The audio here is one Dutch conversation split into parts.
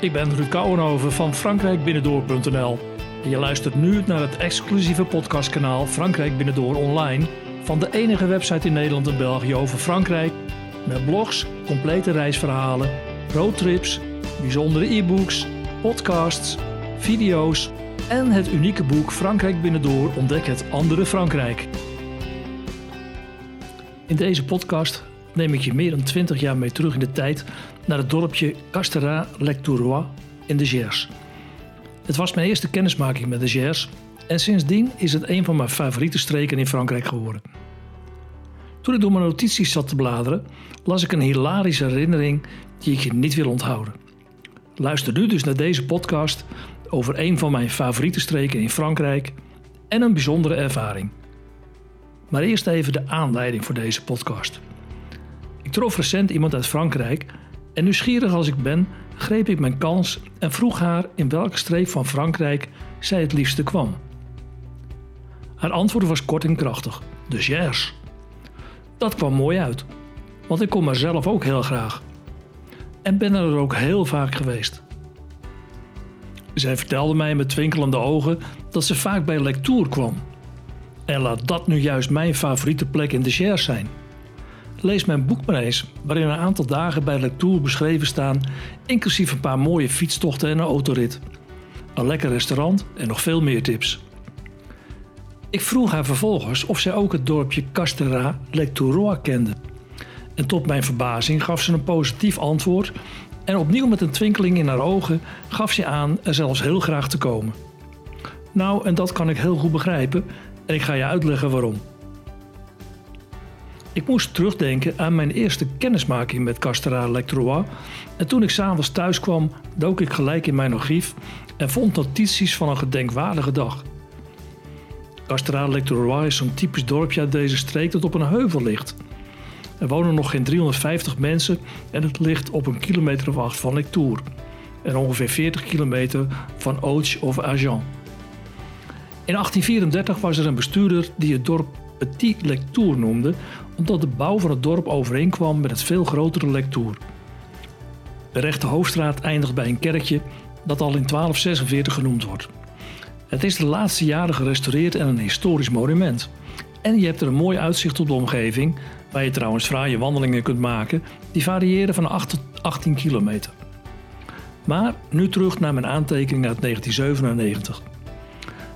Ik ben Ruud Kouwenhoven van frankrijkbinnendoor.nl. En je luistert nu naar het exclusieve podcastkanaal Frankrijk Binnendoor Online van de enige website in Nederland en België over Frankrijk. Met blogs, complete reisverhalen, roadtrips, bijzondere e-books, podcasts, video's en het unieke boek Frankrijk Binnendoor ontdek het andere Frankrijk. In deze podcast neem ik je meer dan 20 jaar mee terug in de tijd naar het dorpje Casterat-Lectourois in de Gers. Het was mijn eerste kennismaking met de Gers en sindsdien is het een van mijn favoriete streken in Frankrijk geworden. Toen ik door mijn notities zat te bladeren, las ik een hilarische herinnering die ik je niet wil onthouden. Luister nu dus naar deze podcast over een van mijn favoriete streken in Frankrijk en een bijzondere ervaring. Maar eerst even de aanleiding voor deze podcast. Ik trof recent iemand uit Frankrijk en nieuwsgierig als ik ben, greep ik mijn kans en vroeg haar in welke streek van Frankrijk zij het liefste kwam. Haar antwoord was kort en krachtig: de Gers. Dat kwam mooi uit, want ik kom er zelf ook heel graag. En ben er ook heel vaak geweest. Zij vertelde mij met twinkelende ogen dat ze vaak bij Lectour kwam. En laat dat nu juist mijn favoriete plek in de Gers zijn. Lees mijn boek maar eens, waarin een aantal dagen bij Lectour beschreven staan, inclusief een paar mooie fietstochten en een autorit. Een lekker restaurant en nog veel meer tips. Ik vroeg haar vervolgens of zij ook het dorpje Casterat Lectourois kende. En tot mijn verbazing gaf ze een positief antwoord en opnieuw met een twinkeling in haar ogen gaf ze aan er zelfs heel graag te komen. Nou, en dat kan ik heel goed begrijpen en ik ga je uitleggen waarom. Ik moest terugdenken aan mijn eerste kennismaking met Casterat Lectourois en toen ik s'avonds thuis kwam dook ik gelijk in mijn archief en vond notities van een gedenkwaardige dag. Casterat Lectourois is zo'n typisch dorpje uit deze streek dat op een heuvel ligt. Er wonen nog geen 350 mensen en het ligt op een kilometer of acht van Lectour en ongeveer 40 kilometer van Auch of Agen. In 1834 was er een bestuurder die het dorp Petit Lectour noemde, omdat de bouw van het dorp overeenkwam met het veel grotere Lectour. De rechte hoofdstraat eindigt bij een kerkje dat al in 1246 genoemd wordt. Het is de laatste jaren gerestaureerd en een historisch monument. En je hebt er een mooi uitzicht op de omgeving, waar je trouwens fraaie wandelingen kunt maken, die variëren van 8 tot 18 kilometer. Maar nu terug naar mijn aantekening uit 1997.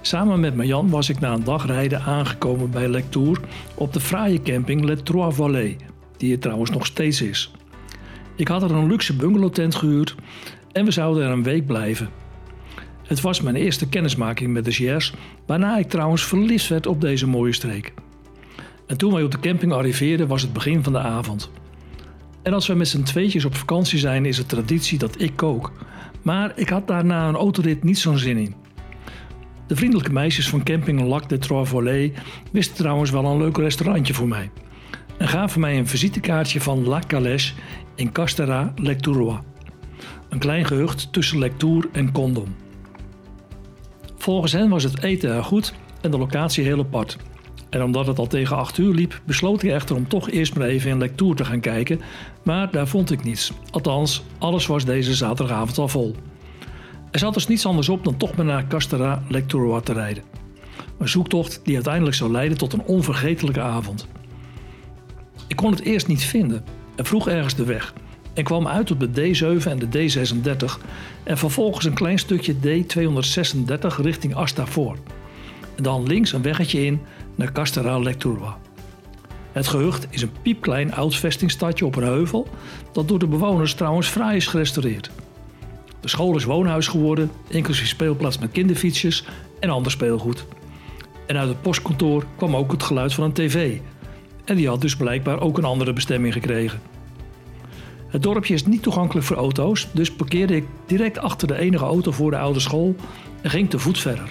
Samen met Marjan was ik na een dag rijden aangekomen bij Lectour op de fraaie camping Les Trois Vallées, die er trouwens nog steeds is. Ik had er een luxe bungalowtent gehuurd en we zouden er een week blijven. Het was mijn eerste kennismaking met de Gers, waarna ik trouwens verliefd werd op deze mooie streek. En toen wij op de camping arriveerden was het begin van de avond. En als we met z'n tweetjes op vakantie zijn is het traditie dat ik kook. Maar ik had daarna een autorit niet zo'n zin in. De vriendelijke meisjes van camping Lac de Trois Volets wisten trouwens wel een leuk restaurantje voor mij. En gaven mij een visitekaartje van La Calèche in Casterat Lectourois. Een klein gehucht tussen Lectour en Condom. Volgens hen was het eten er goed en de locatie heel apart. En omdat het al tegen 8 uur liep, besloot ik echter om toch eerst maar even in Lectour te gaan kijken, maar daar vond ik niets. Althans, alles was deze zaterdagavond al vol. Er zat dus niets anders op dan toch maar naar Casterat Lectourois te rijden. Een zoektocht die uiteindelijk zou leiden tot een onvergetelijke avond. Ik kon het eerst niet vinden en vroeg ergens de weg en kwam uit op de D7 en de D36 en vervolgens een klein stukje D236 richting Astavoort. En dan links een weggetje in naar Casterat Lectourois. Het gehucht is een piepklein oud vestingstadje op een heuvel dat door de bewoners trouwens fraai is gerestaureerd. De school is woonhuis geworden, inclusief speelplaats met kinderfietsjes en ander speelgoed. En uit het postkantoor kwam ook het geluid van een tv. En die had dus blijkbaar ook een andere bestemming gekregen. Het dorpje is niet toegankelijk voor auto's, dus parkeerde ik direct achter de enige auto voor de oude school en ging te voet verder.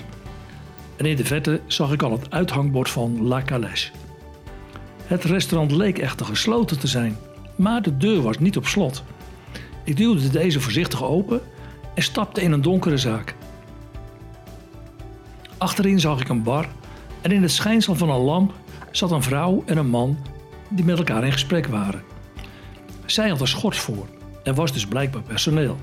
En in de verte zag ik al het uithangbord van La Calèche. Het restaurant leek echter gesloten te zijn, maar de deur was niet op slot. Ik duwde deze voorzichtig open en stapte in een donkere zaak. Achterin zag ik een bar en in het schijnsel van een lamp zat een vrouw en een man die met elkaar in gesprek waren. Zij had een schort voor en was dus blijkbaar personeel.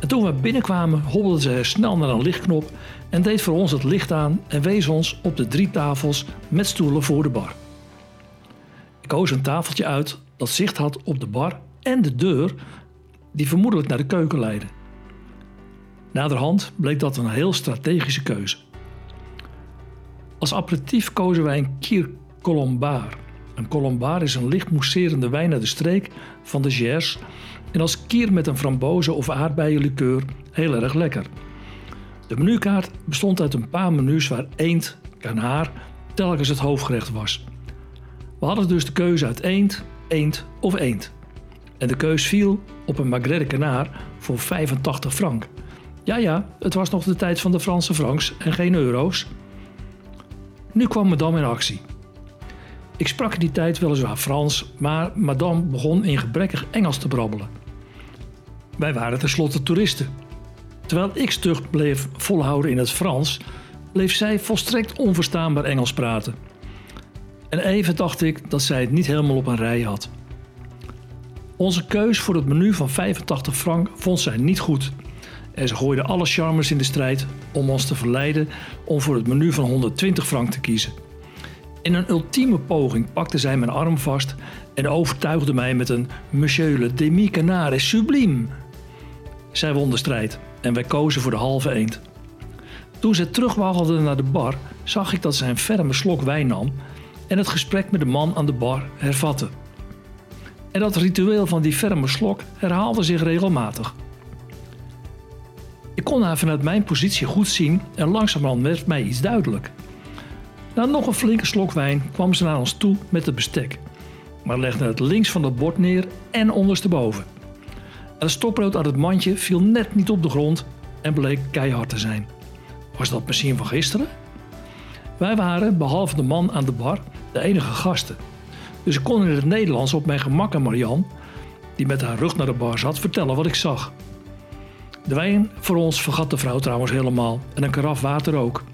En toen we binnenkwamen hobbelde ze snel naar een lichtknop en deed voor ons het licht aan en wees ons op de drie tafels met stoelen voor de bar. Ik koos een tafeltje uit dat zicht had op de bar en de deur die vermoedelijk naar de keuken leidde. Naderhand bleek dat een heel strategische keuze. Als aperitief kozen wij een Kier Colombar. Een Colombar is een licht mousserende wijn uit de streek van de Gers en als kier met een framboze of aardbeienlikeur heel erg lekker. De menukaart bestond uit een paar menus waar eend, kanaar telkens het hoofdgerecht was. We hadden dus de keuze uit eend, eend of eend. En de keus viel op een magret de kanaar voor 85 frank. Ja ja, het was nog de tijd van de Franse francs en geen euro's. Nu kwam madame in actie. Ik sprak in die tijd weliswaar Frans, maar madame begon in gebrekkig Engels te brabbelen. Wij waren tenslotte toeristen. Terwijl ik stug bleef volhouden in het Frans, bleef zij volstrekt onverstaanbaar Engels praten. En even dacht ik dat zij het niet helemaal op een rij had. Onze keus voor het menu van 85 frank vond zij niet goed. En ze gooide alle charmers in de strijd om ons te verleiden om voor het menu van 120 frank te kiezen. In een ultieme poging pakte zij mijn arm vast en overtuigde mij met een Monsieur le demi-canard is sublime. Zij won de strijd en wij kozen voor de halve eend. Toen ze terugwaggelde naar de bar, zag ik dat zij een ferme slok wijn nam en het gesprek met de man aan de bar hervatte. En dat ritueel van die ferme slok herhaalde zich regelmatig. Ik kon haar vanuit mijn positie goed zien en langzamerhand werd mij iets duidelijk. Na nog een flinke slok wijn kwam ze naar ons toe met het bestek, maar legde het links van het bord neer en ondersteboven. Het stokbrood uit het mandje viel net niet op de grond en bleek keihard te zijn. Was dat misschien van gisteren? Wij waren, behalve de man aan de bar, de enige gasten. Dus ik kon in het Nederlands op mijn gemak aan Marian, die met haar rug naar de bar zat, vertellen wat ik zag. De wijn voor ons vergat de vrouw trouwens helemaal en een karaf water ook.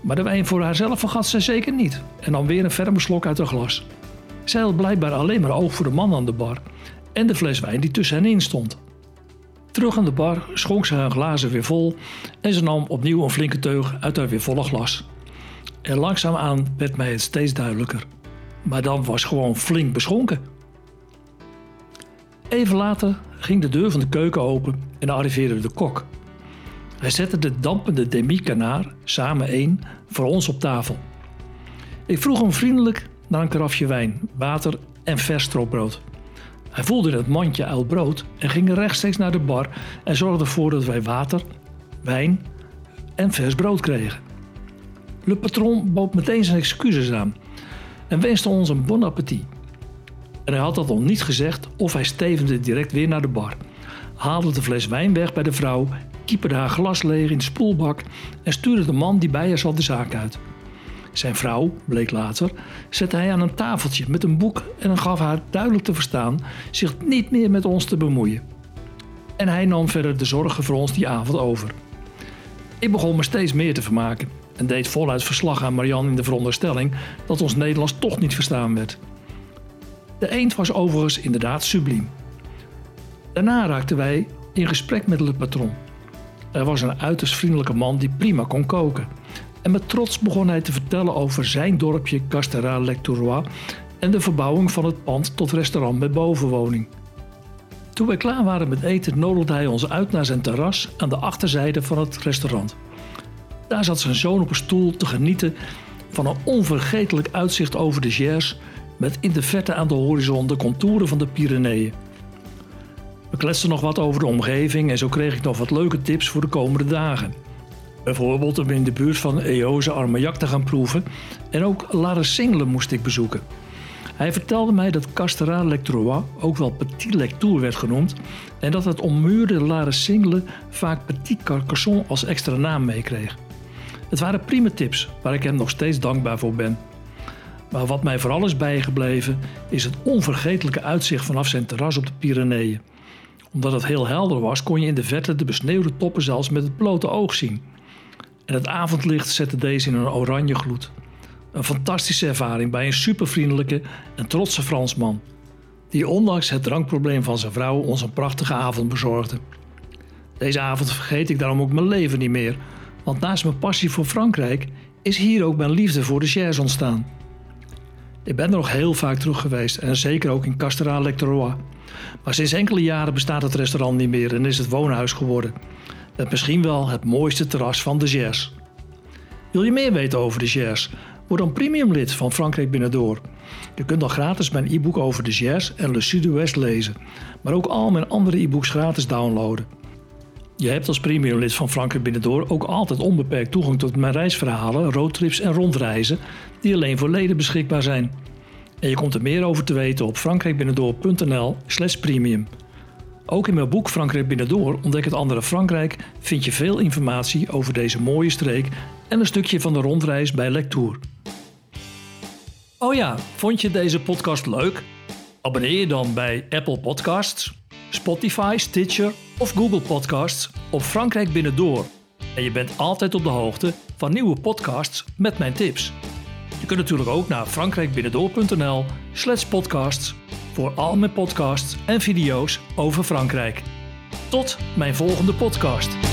Maar de wijn voor haarzelf vergat zij zeker niet en dan weer een ferme slok uit haar glas. Zij had blijkbaar alleen maar oog voor de man aan de bar en de fles wijn die tussen hen in stond. Terug aan de bar schonk ze haar glazen weer vol en ze nam opnieuw een flinke teug uit haar weer volle glas. En langzaamaan werd mij het steeds duidelijker. Maar dan was gewoon flink beschonken. Even later ging de deur van de keuken open en arriveerde de kok. Hij zette de dampende demi-kanaar, samen één, voor ons op tafel. Ik vroeg hem vriendelijk naar een karafje wijn, water en vers stroopbrood. Hij voelde het mandje uit brood en ging rechtstreeks naar de bar en zorgde ervoor dat wij water, wijn en vers brood kregen. Le patron bood meteen zijn excuses aan en wenste ons een bon appétit. En hij had dat nog niet gezegd of hij stevende direct weer naar de bar, haalde de fles wijn weg bij de vrouw, kieperde haar glas leeg in de spoelbak en stuurde de man die bij haar zat de zaak uit. Zijn vrouw, bleek later, zette hij aan een tafeltje met een boek en gaf haar duidelijk te verstaan zich niet meer met ons te bemoeien. En hij nam verder de zorgen voor ons die avond over. Ik begon me steeds meer te vermaken en deed voluit verslag aan Marianne in de veronderstelling dat ons Nederlands toch niet verstaan werd. De eend was overigens inderdaad subliem. Daarna raakten wij in gesprek met Le Patron. Er was een uiterst vriendelijke man die prima kon koken. En met trots begon hij te vertellen over zijn dorpje Casteral Lectourois en de verbouwing van het pand tot restaurant met bovenwoning. Toen wij klaar waren met eten, nodigde hij ons uit naar zijn terras aan de achterzijde van het restaurant. Daar zat zijn zoon op een stoel te genieten van een onvergetelijk uitzicht over de Gers met in de verte aan de horizon de contouren van de Pyreneeën. We kletsten nog wat over de omgeving en zo kreeg ik nog wat leuke tips voor de komende dagen. Bijvoorbeeld om in de buurt van Eoze Armagnac te gaan proeven en ook La Single moest ik bezoeken. Hij vertelde mij dat Casterat Lectrois ook wel Petit Lectour werd genoemd en dat het ommuurde La Single vaak Petit Carcassonne als extra naam meekreeg. Het waren prima tips waar ik hem nog steeds dankbaar voor ben. Maar wat mij vooral is bijgebleven is het onvergetelijke uitzicht vanaf zijn terras op de Pyreneeën. Omdat het heel helder was, kon je in de verte de besneeuwde toppen zelfs met het blote oog zien. En het avondlicht zette deze in een oranje gloed. Een fantastische ervaring bij een supervriendelijke en trotse Fransman, die ondanks het drankprobleem van zijn vrouw ons een prachtige avond bezorgde. Deze avond vergeet ik daarom ook mijn leven niet meer, want naast mijn passie voor Frankrijk is hier ook mijn liefde voor de jazz ontstaan. Ik ben er nog heel vaak terug geweest en zeker ook in Casteral Lectorois. Maar sinds enkele jaren bestaat het restaurant niet meer en is het woonhuis geworden. Met misschien wel het mooiste terras van de jazz. Wil je meer weten over de jazz? Word dan premium lid van Frankrijk Binnendoor. Je kunt dan gratis mijn e-book over de jazz en Le Sud-Ouest lezen, maar ook al mijn andere e-books gratis downloaden. Je hebt als premium lid van Frankrijk Binnendoor ook altijd onbeperkt toegang tot mijn reisverhalen, roadtrips en rondreizen, die alleen voor leden beschikbaar zijn. En je komt er meer over te weten op frankrijkbinnendoor.nl/slash premium. Ook in mijn boek Frankrijk Binnendoor Ontdek het andere Frankrijk vind je veel informatie over deze mooie streek en een stukje van de rondreis bij Lectour. Oh ja, vond je deze podcast leuk? Abonneer je dan bij Apple Podcasts, Spotify, Stitcher of Google Podcasts op Frankrijk Binnendoor. En je bent altijd op de hoogte van nieuwe podcasts met mijn tips. Je kunt natuurlijk ook naar frankrijkbinnendoor.nl slash podcasts voor al mijn podcasts en video's over Frankrijk. Tot mijn volgende podcast.